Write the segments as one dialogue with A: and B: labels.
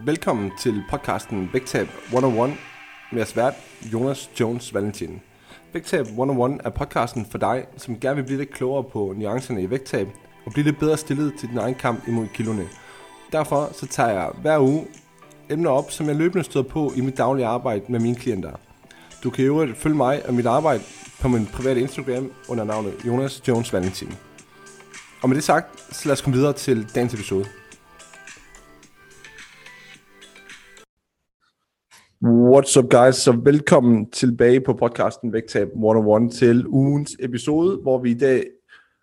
A: Velkommen til podcasten Vægtab 101 med jeres vært Jonas Jones Valentin. Vægtab 101 er podcasten for dig, som gerne vil blive lidt klogere på nuancerne i vægttab og blive lidt bedre stillet til din egen kamp imod kiloene. Derfor så tager jeg hver uge emner op, som jeg løbende støder på i mit daglige arbejde med mine klienter. Du kan jo følge mig og mit arbejde på min private Instagram under navnet Jonas Jones Valentin. Og med det sagt, så lad os komme videre til dagens episode. What's up guys, så velkommen tilbage på podcasten Vægtab 101 til ugens episode, hvor vi i dag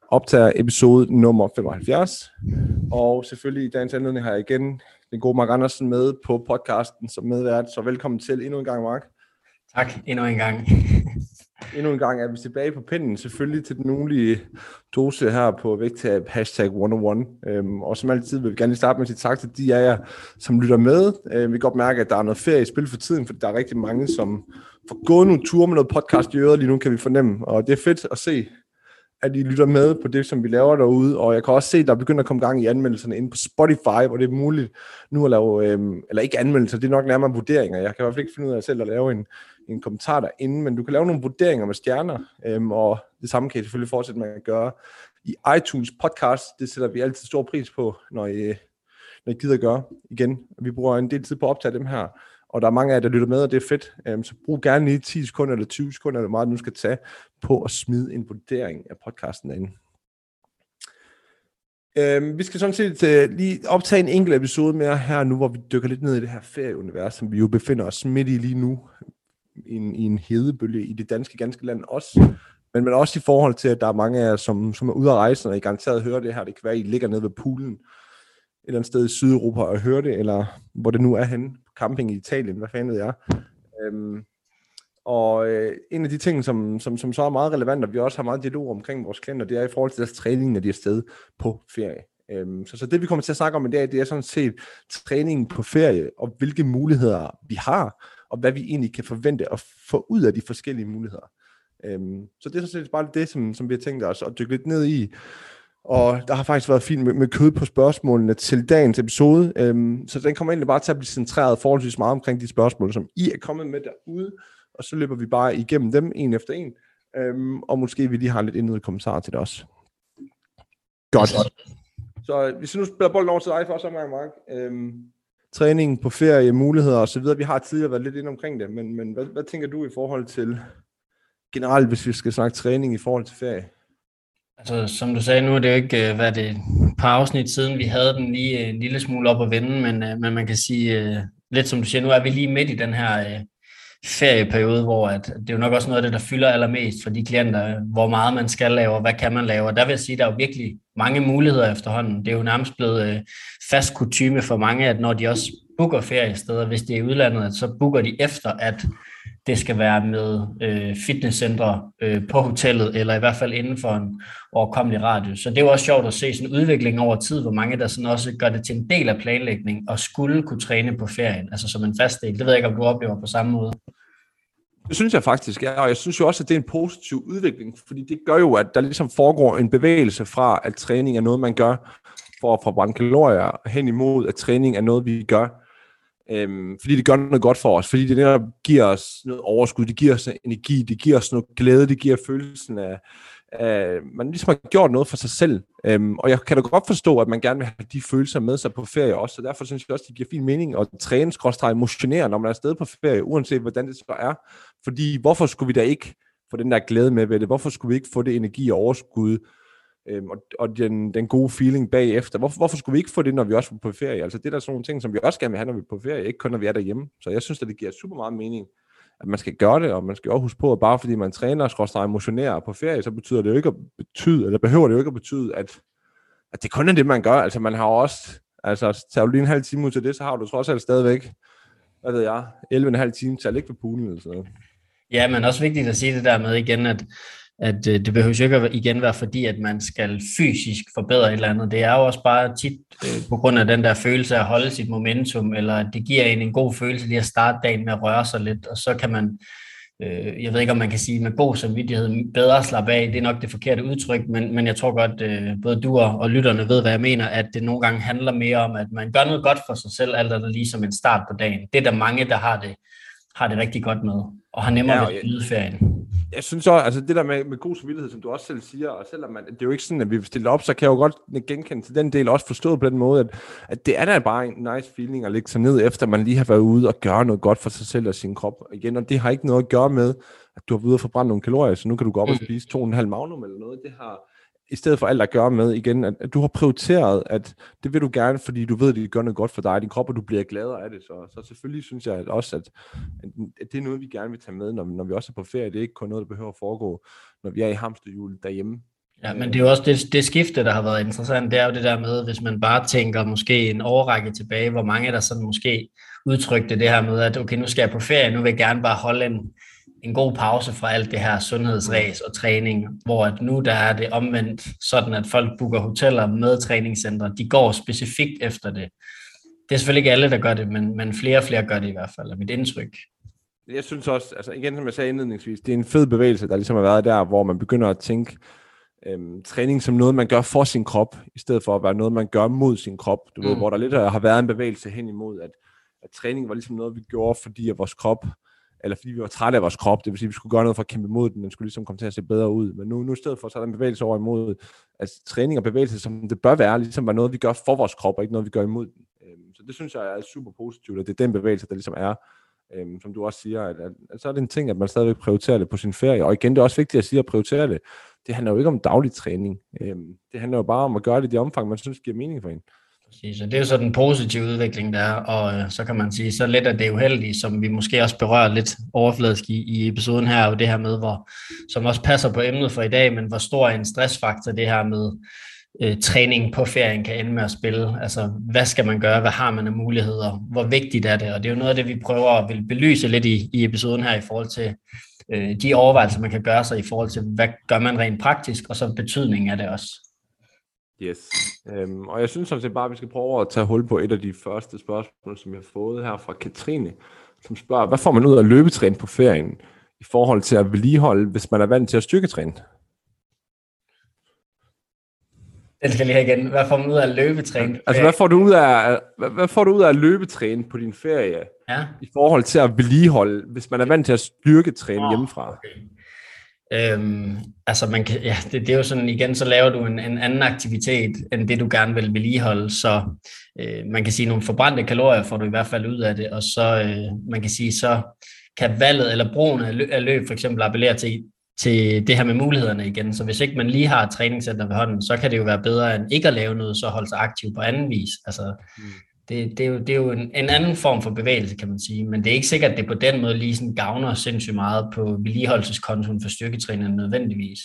A: optager episode nummer 75. Og selvfølgelig i dagens anledning har jeg igen den gode Mark Andersen med på podcasten som medvært, så velkommen til endnu en gang Mark.
B: Tak, endnu en gang
A: endnu en gang er vi tilbage på pinden, selvfølgelig til den ugenlige dose her på vægttab hashtag 101. Øhm, og som altid vil vi gerne lige starte med at sige tak til de af jer, som lytter med. Øhm, vi kan godt mærke, at der er noget ferie i spil for tiden, for der er rigtig mange, som får gået nogle ture med noget podcast i øret lige nu, kan vi fornemme. Og det er fedt at se, at I lytter med på det, som vi laver derude, og jeg kan også se, at der begynder at komme gang i anmeldelserne inde på Spotify, hvor det er muligt nu at lave, øhm, eller ikke anmeldelser, det er nok nærmere vurderinger. Jeg kan i hvert fald ikke finde ud af selv at lave en, en kommentar derinde, men du kan lave nogle vurderinger med stjerner, øhm, og det samme kan I selvfølgelig fortsætte med at gøre i iTunes podcast. Det sætter vi altid stor pris på, når I, når I gider at gøre igen. Vi bruger en del tid på at optage dem her, og der er mange af jer, der lytter med, og det er fedt. Øhm, så brug gerne lige 10 sekunder eller 20 sekunder, eller meget du skal tage på at smide en vurdering af podcasten derinde. Øhm, vi skal sådan set øh, lige optage en enkelt episode mere her nu, hvor vi dykker lidt ned i det her ferieunivers, som vi jo befinder os midt i lige nu, i en, i en hedebølge i det danske ganske land også. Men, men også i forhold til, at der er mange af jer, som, som er ude at rejse, og I garanteret hører det her. Det kan være, at I ligger nede ved poolen et eller andet sted i Sydeuropa og høre det, eller hvor det nu er henne, camping i Italien, hvad fanden ved jeg. Øhm, og øh, en af de ting, som, som, som så er meget relevant, og vi også har meget dialog omkring vores klienter, det er i forhold til deres træning, når de er sted på ferie. Øhm, så, så det vi kommer til at snakke om i dag, det er sådan set træningen på ferie, og hvilke muligheder vi har, og hvad vi egentlig kan forvente at få ud af de forskellige muligheder. Øhm, så det er sådan set bare det, som, som vi har tænkt os at dykke lidt ned i. Og der har faktisk været fint med, med kød på spørgsmålene til dagens episode, øhm, så den kommer egentlig bare til at blive centreret forholdsvis meget omkring de spørgsmål, som I er kommet med derude, og så løber vi bare igennem dem en efter en, øhm, og måske vi lige har lidt indledende kommentarer til det også. Godt. Så hvis vi nu spiller bolden over til dig for første omgang, Mark. Øhm, træning på ferie, muligheder osv. Vi har tidligere været lidt inde omkring det, men, men hvad, hvad tænker du i forhold til generelt, hvis vi skal snakke træning i forhold til ferie?
B: Altså, som du sagde, nu er det jo ikke, øh, hvad det et par afsnit siden, vi havde den lige øh, en lille smule op at vende, men, øh, men man kan sige, lidt som du siger, nu er vi lige midt i den her ferieperiode, hvor at, det er jo nok også noget af det, der fylder allermest for de klienter, hvor meget man skal lave, og hvad kan man lave. Og der vil jeg sige, at der er jo virkelig mange muligheder efterhånden. Det er jo nærmest blevet fast kutume for mange, at når de også booker feriesteder, hvis det er i udlandet, så booker de efter, at det skal være med øh, fitnesscentre øh, på hotellet, eller i hvert fald inden for en overkommelig radius. Så det er jo også sjovt at se sådan en udvikling over tid, hvor mange der sådan også gør det til en del af planlægning, og skulle kunne træne på ferien, altså som en fast del. Det ved jeg ikke, om du oplever på samme måde.
A: Det synes jeg faktisk, ja, og jeg synes jo også, at det er en positiv udvikling, fordi det gør jo, at der ligesom foregår en bevægelse fra, at træning er noget, man gør for at forbrænde kalorier, hen imod, at træning er noget, vi gør Øhm, fordi det gør noget godt for os, fordi det netop giver os noget overskud, det giver os energi, det giver os noget glæde, det giver følelsen af, af man ligesom har gjort noget for sig selv. Øhm, og jeg kan da godt forstå, at man gerne vil have de følelser med sig på ferie også, så derfor synes jeg også, det giver fin mening at træne, skråstrej, motionere, når man er afsted på ferie, uanset hvordan det så er. Fordi hvorfor skulle vi da ikke få den der glæde med ved det? Hvorfor skulle vi ikke få det energi og overskud, øhm, og, og den, den gode feeling bagefter. Hvorfor, hvorfor skulle vi ikke få det, når vi også er på ferie? Altså det er der sådan nogle ting, som vi også gerne vil have, når vi er på ferie, ikke kun når vi er derhjemme. Så jeg synes, at det giver super meget mening, at man skal gøre det, og man skal også huske på, at bare fordi man træner, skråstrej emotionerer på ferie, så betyder det jo ikke at betyde, eller behøver det jo ikke at betyde, at, at det kun er det, man gør. Altså man har også, altså tager du lige en halv time ud til det, så har du trods alt stadigvæk, hvad ved jeg, 11,5 timer til at ligge på poolen eller sådan noget.
B: Ja, men også vigtigt at sige det der med igen, at at øh, det behøver jo ikke at igen være fordi, at man skal fysisk forbedre et eller andet. Det er jo også bare tit øh, på grund af den der følelse af at holde sit momentum, eller at det giver en en god følelse lige at starte dagen med at røre sig lidt, og så kan man øh, jeg ved ikke, om man kan sige med god samvittighed, bedre slappe af, det er nok det forkerte udtryk, men, men jeg tror godt, øh, både du og, og lytterne ved, hvad jeg mener, at det nogle gange handler mere om, at man gør noget godt for sig selv, alt er lige som en start på dagen. Det er der mange, der har det, har det rigtig godt med, og har nemmere ja, ved at nyde ferien
A: jeg synes også, altså det der med, med god samvittighed, som du også selv siger, og selvom man, det er jo ikke sådan, at vi stiller op, så kan jeg jo godt genkende til den del, også forstået på den måde, at, at det er da bare en nice feeling at lægge sig ned, efter man lige har været ude og gøre noget godt for sig selv og sin krop. Igen, og det har ikke noget at gøre med, at du har været ude og forbrænde nogle kalorier, så nu kan du gå op og mm. spise 2,5 magnum eller noget. Det har, i stedet for alt at gøre med igen, at, at du har prioriteret, at det vil du gerne, fordi du ved, at det gør noget godt for dig, din krop, og du bliver gladere af det. Så, så selvfølgelig synes jeg at også, at, at det er noget, vi gerne vil tage med, når, når vi også er på ferie. Det er ikke kun noget, der behøver at foregå, når vi er i hamsterhjul derhjemme.
B: Ja, men det er jo også det, det skifte, der har været interessant, det er jo det der med, hvis man bare tænker måske en overrække tilbage, hvor mange der sådan måske udtrykte det her med, at okay, nu skal jeg på ferie, nu vil jeg gerne bare holde en, en god pause fra alt det her sundhedsræs og træning, hvor at nu der er det omvendt sådan, at folk booker hoteller med træningscentre. De går specifikt efter det. Det er selvfølgelig ikke alle, der gør det, men, men flere og flere gør det i hvert fald, er mit indtryk.
A: Jeg synes også, altså igen som jeg sagde indledningsvis, det er en fed bevægelse, der ligesom har været der, hvor man begynder at tænke øhm, træning som noget, man gør for sin krop, i stedet for at være noget, man gør mod sin krop. Du mm. ved, hvor der lidt har været en bevægelse hen imod, at, at træning var ligesom noget, vi gjorde, fordi at vores krop eller fordi vi var trætte af vores krop, det vil sige, at vi skulle gøre noget for at kæmpe imod den, den skulle ligesom komme til at se bedre ud. Men nu, nu i stedet for, så er der en bevægelse over imod, altså træning og bevægelse, som det bør være, ligesom var noget, vi gør for vores krop, og ikke noget, vi gør imod den. Øhm, så det synes jeg er super positivt, at det er den bevægelse, der ligesom er, øhm, som du også siger, at, at, at så er det en ting, at man stadigvæk prioriterer det på sin ferie. Og igen, det er også vigtigt at sige at prioritere det. Det handler jo ikke om daglig træning. Øhm, det handler jo bare om at gøre det i det omfang, man synes giver mening for en.
B: Præcis, og det er jo så den positive udvikling, der er, og øh, så kan man sige, så lidt af det uheldige, som vi måske også berører lidt overfladisk i, i episoden her, og det her med, hvor, som også passer på emnet for i dag, men hvor stor en stressfaktor det her med øh, træning på ferien kan ende med at spille. Altså, hvad skal man gøre? Hvad har man af muligheder? Hvor vigtigt er det? Og det er jo noget af det, vi prøver at vil belyse lidt i, i episoden her i forhold til øh, de overvejelser, man kan gøre sig i forhold til, hvad gør man rent praktisk, og så betydningen af det også.
A: Yes. Øhm, og jeg synes sådan set bare, at vi skal prøve at tage hul på et af de første spørgsmål, som jeg har fået her fra Katrine, som spørger, hvad får man ud af løbetræne på ferien i forhold til at vedligeholde, hvis man er vant til at styrketræne?
B: Den skal lige have igen. Hvad får man ud af løbetræne?
A: Altså, hvad får du ud af, hvad, får du ud af løbetræne på din ferie? Ja. I forhold til at vedligeholde, hvis man er vant til at styrketræne oh, hjemmefra? Okay.
B: Øhm, altså man kan, ja, det, det er jo sådan, igen, så laver du en, en anden aktivitet, end det du gerne vil vedligeholde, så øh, man kan sige, nogle forbrændte kalorier får du i hvert fald ud af det, og så øh, man kan sige, så kan valget eller brugen af løb, af løb for eksempel appellere til, til det her med mulighederne igen, så hvis ikke man lige har et træningscenter ved hånden, så kan det jo være bedre end ikke at lave noget, så holde sig aktiv på anden vis, altså mm det, det, er jo, det er jo en, en anden form for bevægelse, kan man sige. Men det er ikke sikkert, at det på den måde lige sådan gavner sindssygt meget på vedligeholdelseskontoen for styrketrænerne nødvendigvis.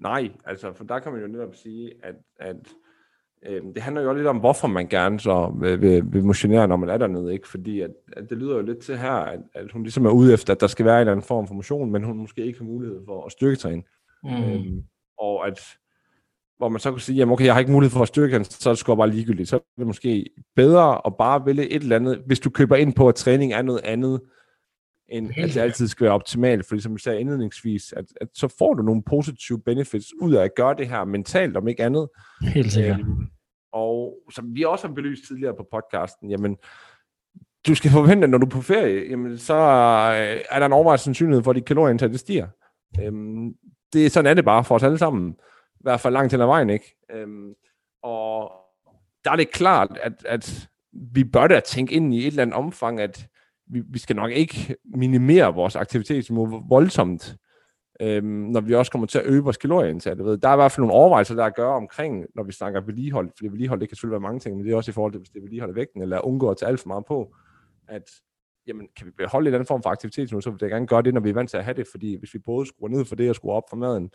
A: Nej, altså for der kan man jo netop sige, at, at øh, det handler jo lidt om, hvorfor man gerne så vil, vil, vil motionere, når man er dernede. Ikke? Fordi at, at det lyder jo lidt til her, at, at hun ligesom er ude efter, at der skal være en eller anden form for motion, men hun måske ikke har mulighed for at styrketræne. Mm. Øhm, og at hvor man så kunne sige, jamen okay, jeg har ikke mulighed for at styrke den, så er det sgu bare ligegyldigt. Så er det måske bedre at bare vælge et eller andet, hvis du køber ind på, at træning er noget andet, end at det altid skal være optimalt. Fordi som jeg sagde indledningsvis, at, at så får du nogle positive benefits ud af at gøre det her mentalt, om ikke andet.
B: Helt sikkert. Øhm,
A: og som vi også har belyst tidligere på podcasten, jamen, du skal forvente, at når du er på ferie, jamen, så er der en overvejelse sandsynlighed for, at dit kalorieindtag det stiger. Øhm, det er sådan er det bare for os alle sammen i hvert fald langt hen ad vejen, ikke? Øhm, og der er det klart, at, at vi bør da tænke ind i et eller andet omfang, at vi, vi skal nok ikke minimere vores aktivitetsniveau voldsomt, øhm, når vi også kommer til at øge vores kalorieindtag. Der er i hvert fald nogle overvejelser, der er at gøre omkring, når vi snakker vedligehold, fordi vedligehold, det kan selvfølgelig være mange ting, men det er også i forhold til, hvis det er vedligehold af vægten, eller undgå at tage alt for meget på, at jamen, kan vi beholde en anden form for aktivitet så vil jeg gerne gøre det, når vi er vant til at have det, fordi hvis vi både skruer ned for det og skruer op for maden,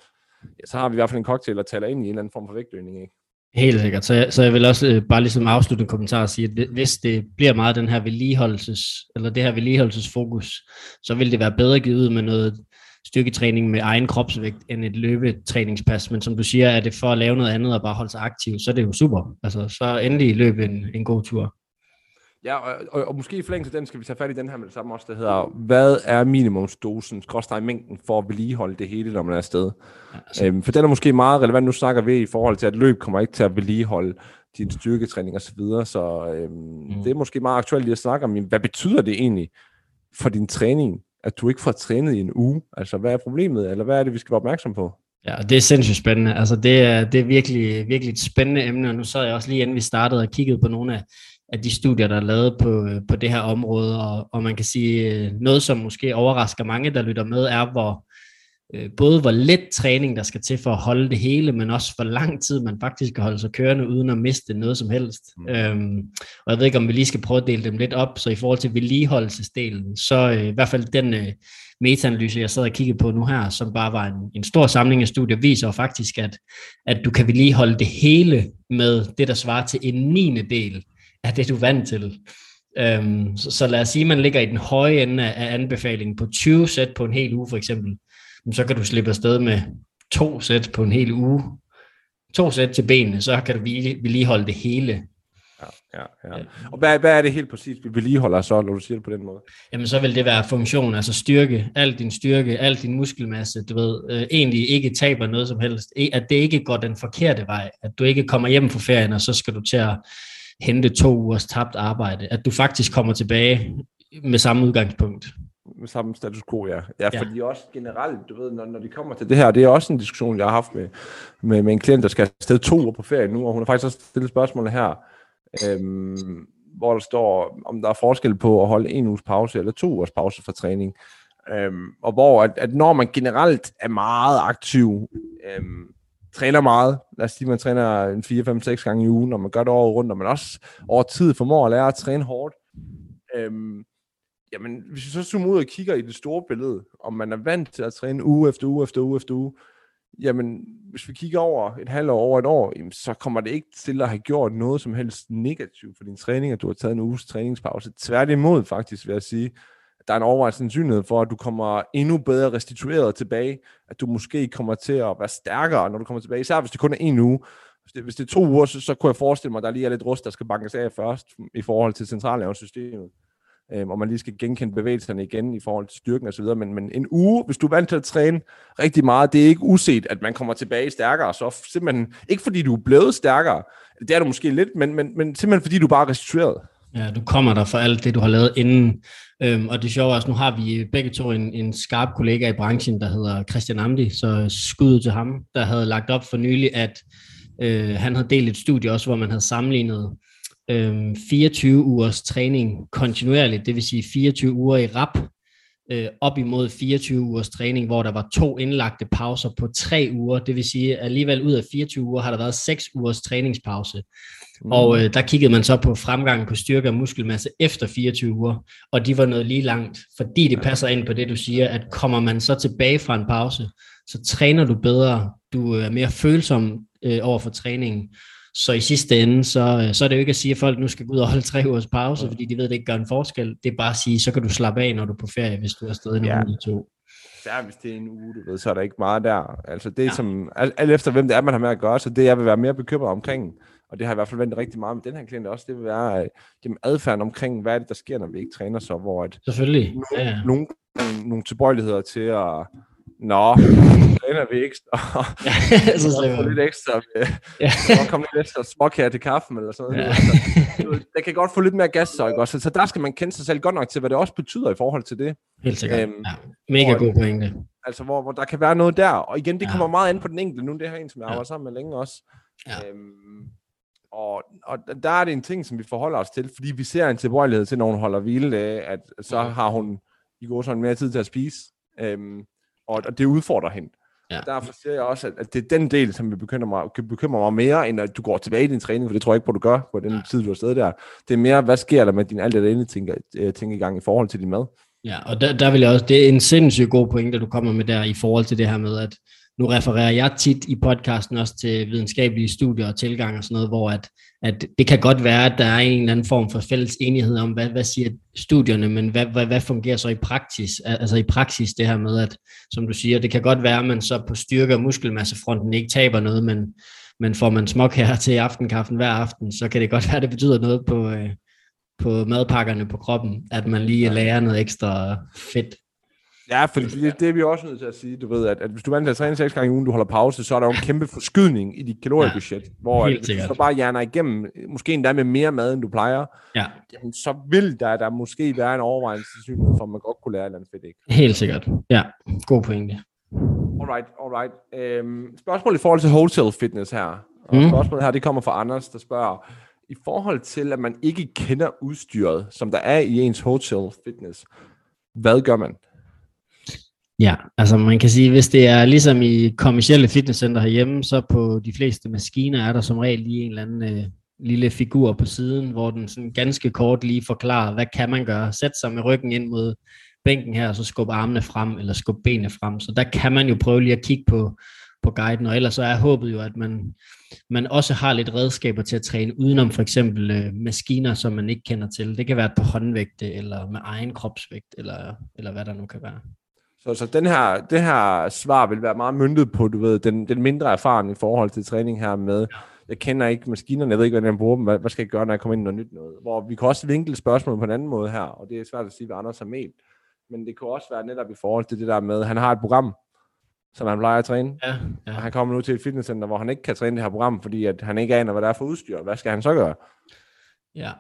A: ja, så har vi i hvert fald en cocktail, der taler ind i en eller anden form for vægtøgning. Ikke?
B: Helt sikkert. Så, jeg, så jeg vil også øh, bare ligesom afslutte en kommentar og sige, at hvis det bliver meget den her vedligeholdelses, eller det her vedligeholdelsesfokus, så vil det være bedre givet ud med noget styrketræning med egen kropsvægt end et løbetræningspas. Men som du siger, er det for at lave noget andet og bare holde sig aktiv, så er det jo super. Altså, så endelig løb en, en god tur.
A: Ja, og, og, og måske i forlængelse af den skal vi tage fat i den her med det samme også, der hedder, hvad er minimumsdosen, skråstrej mængden for at vedligeholde det hele, når man er afsted? Ja, altså. øhm, for den er måske meget relevant, nu snakker vi i forhold til, at løb kommer ikke til at vedligeholde din styrketræning og så videre, så øhm, mm. det er måske meget aktuelt lige at snakke om, hvad betyder det egentlig for din træning, at du ikke får trænet i en uge? Altså, hvad er problemet, eller hvad er det, vi skal være opmærksom på?
B: Ja, det er sindssygt spændende. Altså, det er, det er virkelig, virkelig et spændende emne, og nu sad jeg også lige inden vi startede og kiggede på nogle af, af de studier, der er lavet på, på det her område, og, og man kan sige, øh, noget som måske overrasker mange, der lytter med, er, hvor øh, både hvor let træning, der skal til for at holde det hele, men også hvor lang tid man faktisk kan holde sig kørende, uden at miste noget som helst. Mm. Øhm, og jeg ved ikke, om vi lige skal prøve at dele dem lidt op, så i forhold til vedligeholdelsesdelen, så øh, i hvert fald den øh, metaanalyse, jeg sad og kiggede på nu her, som bare var en, en stor samling af studier, viser faktisk, at, at du kan vedligeholde det hele med det, der svarer til en niende del af det, du er vant til. Øhm, så, så lad os sige, at man ligger i den høje ende af anbefalingen på 20 sæt på en hel uge for eksempel. Så kan du slippe afsted med to sæt på en hel uge. To sæt til benene, så kan du vedligeholde det hele.
A: Ja, ja, ja. Og hvad, hvad er det helt præcis, vi vedligeholder så, når du siger det på den måde?
B: Jamen, så vil det være funktion, altså styrke, al din styrke, al din muskelmasse, du ved, øh, egentlig ikke taber noget som helst, at det ikke går den forkerte vej, at du ikke kommer hjem fra ferien, og så skal du til at hente to ugers tabt arbejde, at du faktisk kommer tilbage med samme udgangspunkt.
A: Med samme status quo, ja. Ja, ja. fordi også generelt, du ved, når, når de kommer til det her, det er også en diskussion, jeg har haft med, med, med en klient, der skal afsted to uger på ferie nu, og hun har faktisk også stillet spørgsmålet her, øhm, hvor der står, om der er forskel på at holde en uges pause eller to ugers pause for træning. Øhm, og hvor at, at når man generelt er meget aktiv, øhm, træner meget. Lad os sige, man træner en 4, 5, 6 gange i ugen, og man gør det året rundt, og man også over tid formår at lære at træne hårdt. Øhm, jamen, hvis vi så zoomer ud og kigger i det store billede, om man er vant til at træne uge efter uge efter uge efter uge, jamen, hvis vi kigger over et halvt år, over et år, jamen, så kommer det ikke til at have gjort noget som helst negativt for din træning, at du har taget en uges træningspause. Tværtimod faktisk, vil jeg sige, der er en overvejende sandsynlighed for, at du kommer endnu bedre restitueret tilbage, at du måske kommer til at være stærkere, når du kommer tilbage, især hvis det kun er en uge. Hvis det, hvis det er to uger, så, så kunne jeg forestille mig, at der lige er lidt rust, der skal bankes af først i forhold til centralnervesystemet. Øhm, og man lige skal genkende bevægelserne igen i forhold til styrken osv. Men, men en uge, hvis du er vant til at træne rigtig meget, det er ikke uset, at man kommer tilbage stærkere. Så simpelthen, ikke fordi du er blevet stærkere, det er du måske lidt, men, men, men simpelthen fordi du bare er restitueret.
B: Ja, du kommer der for alt det, du har lavet inden. Øhm, og det sjove er også, nu har vi begge to en, en skarp kollega i branchen, der hedder Christian Amdi, så skud til ham, der havde lagt op for nylig, at øh, han havde delt et studie også, hvor man havde sammenlignet øh, 24 ugers træning kontinuerligt, det vil sige 24 uger i rap, øh, op imod 24 ugers træning, hvor der var to indlagte pauser på tre uger. Det vil sige, at alligevel ud af 24 uger har der været 6 ugers træningspause. Mm. Og øh, der kiggede man så på fremgangen på styrke og muskelmasse efter 24 uger, og de var noget lige langt, fordi det passer ind på det, du siger, at kommer man så tilbage fra en pause, så træner du bedre, du er mere følsom øh, over for træningen, så i sidste ende, så, så er det jo ikke at sige, at folk nu skal gå ud og holde tre ugers pause, fordi de ved, at det ikke gør en forskel. Det er bare at sige, så kan du slappe af, når du er på ferie, hvis du er afsted en ja. uge to.
A: Ja, hvis det er en uge, du ved, så er der ikke meget der. Altså det ja. som, alt efter hvem det er, man har med at gøre, så det jeg vil være mere bekymret omkring, og det har jeg i hvert fald ventet rigtig meget med den her klient også, det vil være øh, det adfærden omkring, hvad er det, der sker, når vi ikke træner så, hvor at
B: Selvfølgelig.
A: Nogle, ja. nogle, nogle tilbøjeligheder til at Nå, træner vi ikke. ja, så så få lidt ekstra. Ja. Så komme lidt ekstra småkager til kaffen eller sådan noget. Ja. det kan godt få lidt mere gas, så, ikke? Også, så der skal man kende sig selv godt nok til, hvad det også betyder i forhold til det.
B: Helt sikkert. Øhm, ja. Mega hvor, god pointe.
A: Altså, hvor, hvor der kan være noget der. Og igen, det kommer ja. meget an på den enkelte. Nu det her en, som jeg har ja. sammen med længe også. Ja. Øhm, og, og der er det en ting, som vi forholder os til, fordi vi ser en tilbøjelighed til, når hun holder hvile, at så har hun i går sådan mere tid til at spise. Øhm, og, og det udfordrer hende. Ja. Og derfor siger jeg også, at, at det er den del, som vi bekymrer mig, kan bekymre mig mere, end at du går tilbage i din træning, for det tror jeg ikke på, du gør på den ja. tid, du er stadig der. Det er mere, hvad sker der med din alt det tænker, øh, tænker i gang i forhold til din mad?
B: Ja, og der, der vil jeg også, det er en sindssygt god pointe, du kommer med der i forhold til det her med, at nu refererer jeg tit i podcasten også til videnskabelige studier og tilgang og sådan noget, hvor at, at det kan godt være, at der er en eller anden form for fælles enighed om, hvad, hvad siger studierne, men hvad, hvad, hvad fungerer så i praksis? Altså i praksis det her med, at som du siger, det kan godt være, at man så på styrke- og muskelmassefronten ikke taber noget, men, men får man smok her til aftenkaffen hver aften, så kan det godt være, at det betyder noget på, øh, på madpakkerne på kroppen, at man lige lærer noget ekstra fedt.
A: Ja, for det, det er vi også nødt til at sige, du ved, at, at hvis du vant til at træne seks gange i ugen, du holder pause, så er der jo en kæmpe forskydning i dit kaloriebudget, ja, hvor at, hvis du så bare hjerner igennem, måske endda med mere mad, end du plejer,
B: ja.
A: jamen, så vil der, der måske være en overvejelse for, at man godt kunne lære et eller andet fedt, ikke?
B: Helt sikkert, ja. God pointe.
A: Alright, alright. Øhm, spørgsmål i forhold til wholesale fitness her. Og mm. spørgsmålet her, det kommer fra Anders, der spørger, i forhold til, at man ikke kender udstyret, som der er i ens wholesale fitness, hvad gør man?
B: Ja, altså man kan sige, hvis det er ligesom i kommersielle fitnesscenter herhjemme, så på de fleste maskiner er der som regel lige en eller anden øh, lille figur på siden, hvor den sådan ganske kort lige forklarer, hvad kan man gøre? Sæt sig med ryggen ind mod bænken her, og så skub armene frem, eller skub benene frem. Så der kan man jo prøve lige at kigge på, på guiden, og ellers så er håbet jo, at man, man også har lidt redskaber til at træne udenom for eksempel øh, maskiner, som man ikke kender til. Det kan være på håndvægte, eller med egen kropsvægt, eller, eller hvad der nu kan være.
A: Så, så den her, det her svar vil være meget myndet på, du ved, den, den mindre erfaring i forhold til træning her med, jeg kender ikke maskinerne, jeg ved ikke, hvordan jeg bruger dem, hvad, hvad skal jeg gøre, når jeg kommer ind i noget nyt noget? Hvor vi kan også vinkle spørgsmålet på en anden måde her, og det er svært at sige, hvad Anders har ment, men det kan også være netop i forhold til det der med, han har et program, som han plejer at træne,
B: ja, ja.
A: og han kommer nu til et fitnesscenter, hvor han ikke kan træne det her program, fordi at han ikke aner, hvad der er for udstyr. Hvad skal han så gøre?
B: Ja,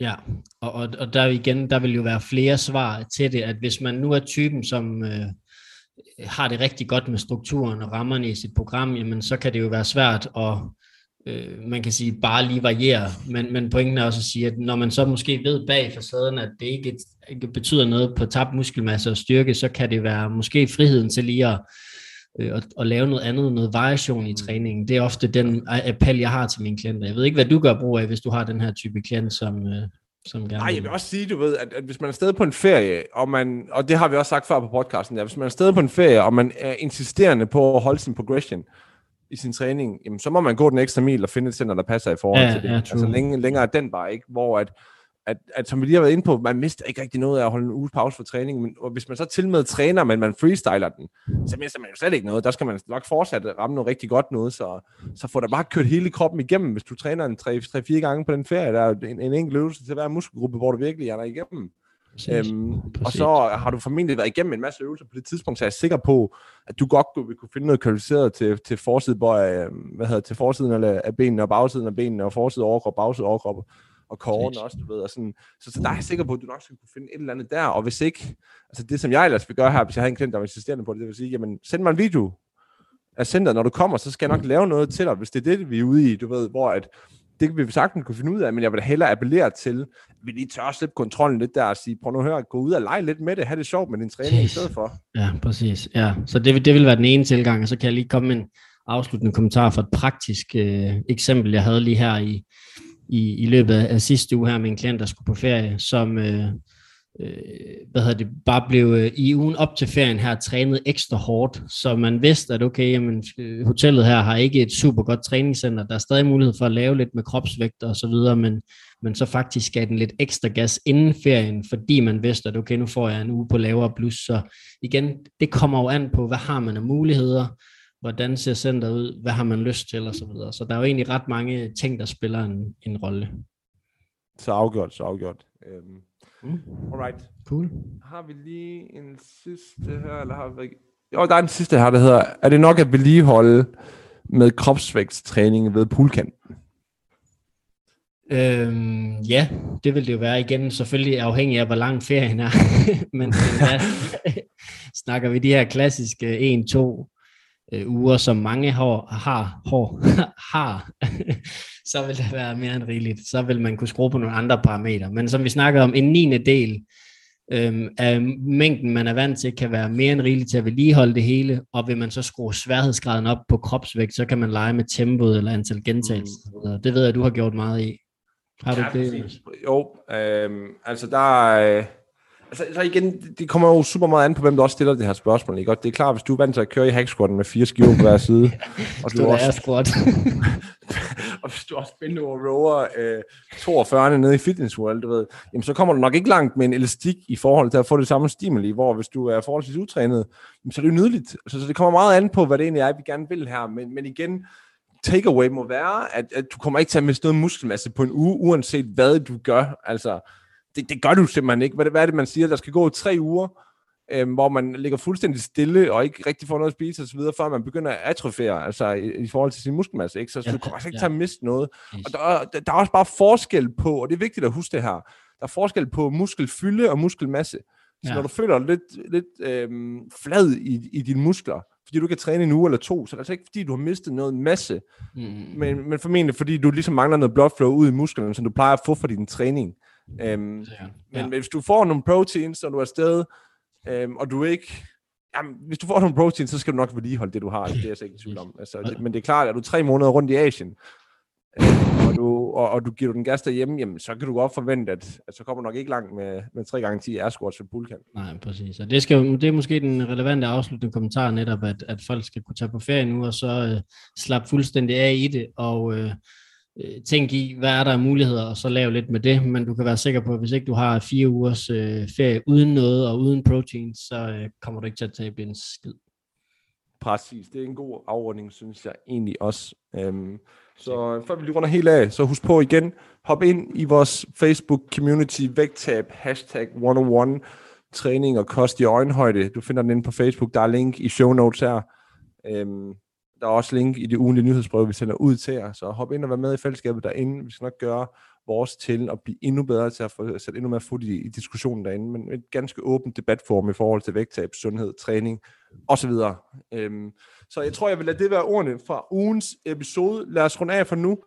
B: Ja, og, og, og der igen, der vil jo være flere svar til det, at hvis man nu er typen, som øh, har det rigtig godt med strukturen og rammerne i sit program, jamen så kan det jo være svært at, øh, man kan sige, bare lige variere. Men, men pointen er også at sige, at når man så måske ved bag facaden, at det ikke, ikke betyder noget på tabt muskelmasse og styrke, så kan det være måske friheden til lige at øh, og, og lave noget andet, noget variation i mm. træningen. Det er ofte den appel, jeg har til mine klienter. Jeg ved ikke, hvad du gør brug af, hvis du har den her type klient, som, øh, som gerne
A: Nej, jeg vil også sige, du ved, at, at hvis man er stadig på en ferie, og, man, og det har vi også sagt før på podcasten, ja, hvis man er stadig på en ferie, og man er insisterende på at holde sin progression i sin træning, jamen, så må man gå den ekstra mil og finde et center, der passer i forhold
B: ja,
A: til det.
B: Ja,
A: altså længere, længere er den bare ikke, hvor at, at, at som vi lige har været inde på, man mister ikke rigtig noget af at holde en uge pause for træning, men og hvis man så til med træner, men man freestyler den, så mister man jo slet ikke noget. Der skal man nok fortsat ramme noget rigtig godt noget, så, så får der bare kørt hele kroppen igennem, hvis du træner en 3-4 gange på den ferie, der er en, en enkelt øvelse til hver muskelgruppe, hvor du virkelig er der igennem. Øhm, og så har du formentlig været igennem en masse øvelser. På det tidspunkt, så jeg er sikker på, at du godt vil kunne finde noget kvalificeret til, til forsiden, øh, hvad hedder, til forsiden af benene og bagsiden af benene og forsiden overkrop, bagsiden overkrop og kåren også, du ved, og sådan, så, så der er jeg sikker på, at du nok skal kunne finde et eller andet der, og hvis ikke, altså det som jeg ellers vil gøre her, hvis jeg har en klient, der er insisterende på det, det vil sige, jamen send mig en video af centret, når du kommer, så skal jeg nok lave noget til dig, hvis det er det, vi er ude i, du ved, hvor at, det kan vi sagtens kunne finde ud af, men jeg vil da hellere appellere til, at vi lige tør slippe kontrollen lidt der og sige, prøv nu at høre, gå ud og lege lidt med det, have det sjovt med din træning yes. i stedet for.
B: Ja, præcis. Ja. Så det, det vil være den ene tilgang, og så kan jeg lige komme med en afsluttende kommentar for et praktisk øh, eksempel, jeg havde lige her i, i, i løbet af sidste uge her med en klient, der skulle på ferie, som øh, øh, hvad hedder det, bare blev øh, i ugen op til ferien her trænet ekstra hårdt, så man vidste, at okay, jamen, øh, hotellet her har ikke et super godt træningscenter, der er stadig mulighed for at lave lidt med kropsvægt og så videre, men, men så faktisk gav den lidt ekstra gas inden ferien, fordi man vidste, at okay, nu får jeg en uge på lavere plus, så igen, det kommer jo an på, hvad har man af muligheder, hvordan ser centret ud, hvad har man lyst til og så videre. Så der er jo egentlig ret mange ting, der spiller en, en rolle.
A: Så afgjort, så afgjort. Um,
B: mm.
A: Alright.
B: Cool.
A: Har vi lige en sidste her, eller har vi... Jo, der er en sidste her, der hedder, er det nok at vedligeholde med kropsvægtstræning ved poolkanten?
B: Øhm, ja, det vil det jo være igen, selvfølgelig afhængig af, hvor lang ferien er. Men ja, snakker vi de her klassiske 1, 2, øh, uger, som mange har, har, har, har så vil det være mere end rigeligt. Så vil man kunne skrue på nogle andre parametre. Men som vi snakkede om, en 9. del øh, af mængden, man er vant til, kan være mere end rigeligt til at vedligeholde det hele, og vil man så skrue sværhedsgraden op på kropsvægt, så kan man lege med tempoet eller antal gentagelser. Det ved jeg, du har gjort meget i. Har du ja, det?
A: Jo, øh, altså der er... Øh Altså, så igen, det kommer jo super meget an på, hvem der også stiller det her spørgsmål. Ikke? Og det er klart, hvis du er vant til at køre i hacksquatten med fire skiver på hver side,
B: og du også,
A: squat. og hvis du også spænder og rower øh, 42 nede i Fitness World, du ved, jamen, så kommer du nok ikke langt med en elastik i forhold til at få det samme stimuli, hvor hvis du er forholdsvis utrænet, jamen, så er det jo nydeligt. Altså, så det kommer meget an på, hvad det egentlig er, vi gerne vil her. Men, men igen, takeaway må være, at, at du kommer ikke til at miste noget muskelmasse på en uge, uanset hvad du gør. Altså, det, det gør du simpelthen ikke. Hvad, hvad er det, man siger? Der skal gå tre uger, øh, hvor man ligger fuldstændig stille og ikke rigtig får noget at spise osv., før man begynder at atrofere altså i, i forhold til sin muskelmasse. Ikke? Så, så ja, du kommer altså ikke ja. til at miste noget. Og der, der, der er også bare forskel på, og det er vigtigt at huske det her, der er forskel på muskelfylde og muskelmasse. Så ja. når du føler dig lidt, lidt øh, flad i, i dine muskler, fordi du kan træne en uge eller to, så det er altså ikke fordi, du har mistet noget masse, mm. men, men formentlig fordi du ligesom mangler noget blood flow ud i musklerne, som du plejer at få fra din træning. Øhm, ja. Men hvis du får nogle proteins, så du er afsted, øhm, og du ikke... Jamen, hvis du får nogle proteins, så skal du nok vedligeholde det, du har. Det er jeg så ikke i tvivl om. Altså, det, men det er klart, at du tre måneder rundt i Asien, øh, og, du, og, og du giver du den gas derhjemme, jamen, så kan du godt forvente, at, at så kommer du nok ikke langt med, med 3 gange 10 air squats og pullkamp.
B: Nej, præcis. Og det, skal, det er måske den relevante afsluttende kommentar netop, at, at folk skal kunne tage på ferie nu, og så øh, slappe fuldstændig af i det, og øh, øh, tænke i, hvad er der af muligheder, og så lave lidt med det, men du kan være sikker på, at hvis ikke du har fire ugers øh, ferie uden noget og uden protein, så øh, kommer du ikke til at tabe en skid.
A: Præcis, det er en god afrunding, synes jeg egentlig også. Øhm, så før vi lige runder helt af, så husk på igen, hop ind i vores Facebook community, vægttab, hashtag 101, træning og kost i øjenhøjde. Du finder den inde på Facebook, der er link i show notes her. Øhm, der er også link i det ugenlige nyhedsbrev, vi sender ud til jer, så hop ind og vær med i fællesskabet derinde. Vi skal nok gøre vores til at blive endnu bedre til at få sætte endnu mere fod i, i diskussionen derinde, men et ganske åbent debatform i forhold til vægttab, sundhed, træning osv. Øhm, så jeg tror, jeg vil lade det være ordene fra ugens episode. Lad os runde af for nu,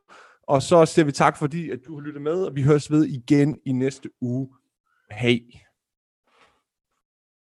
A: og så siger vi tak, fordi at du har lyttet med, og vi høres ved igen i næste uge. Hej.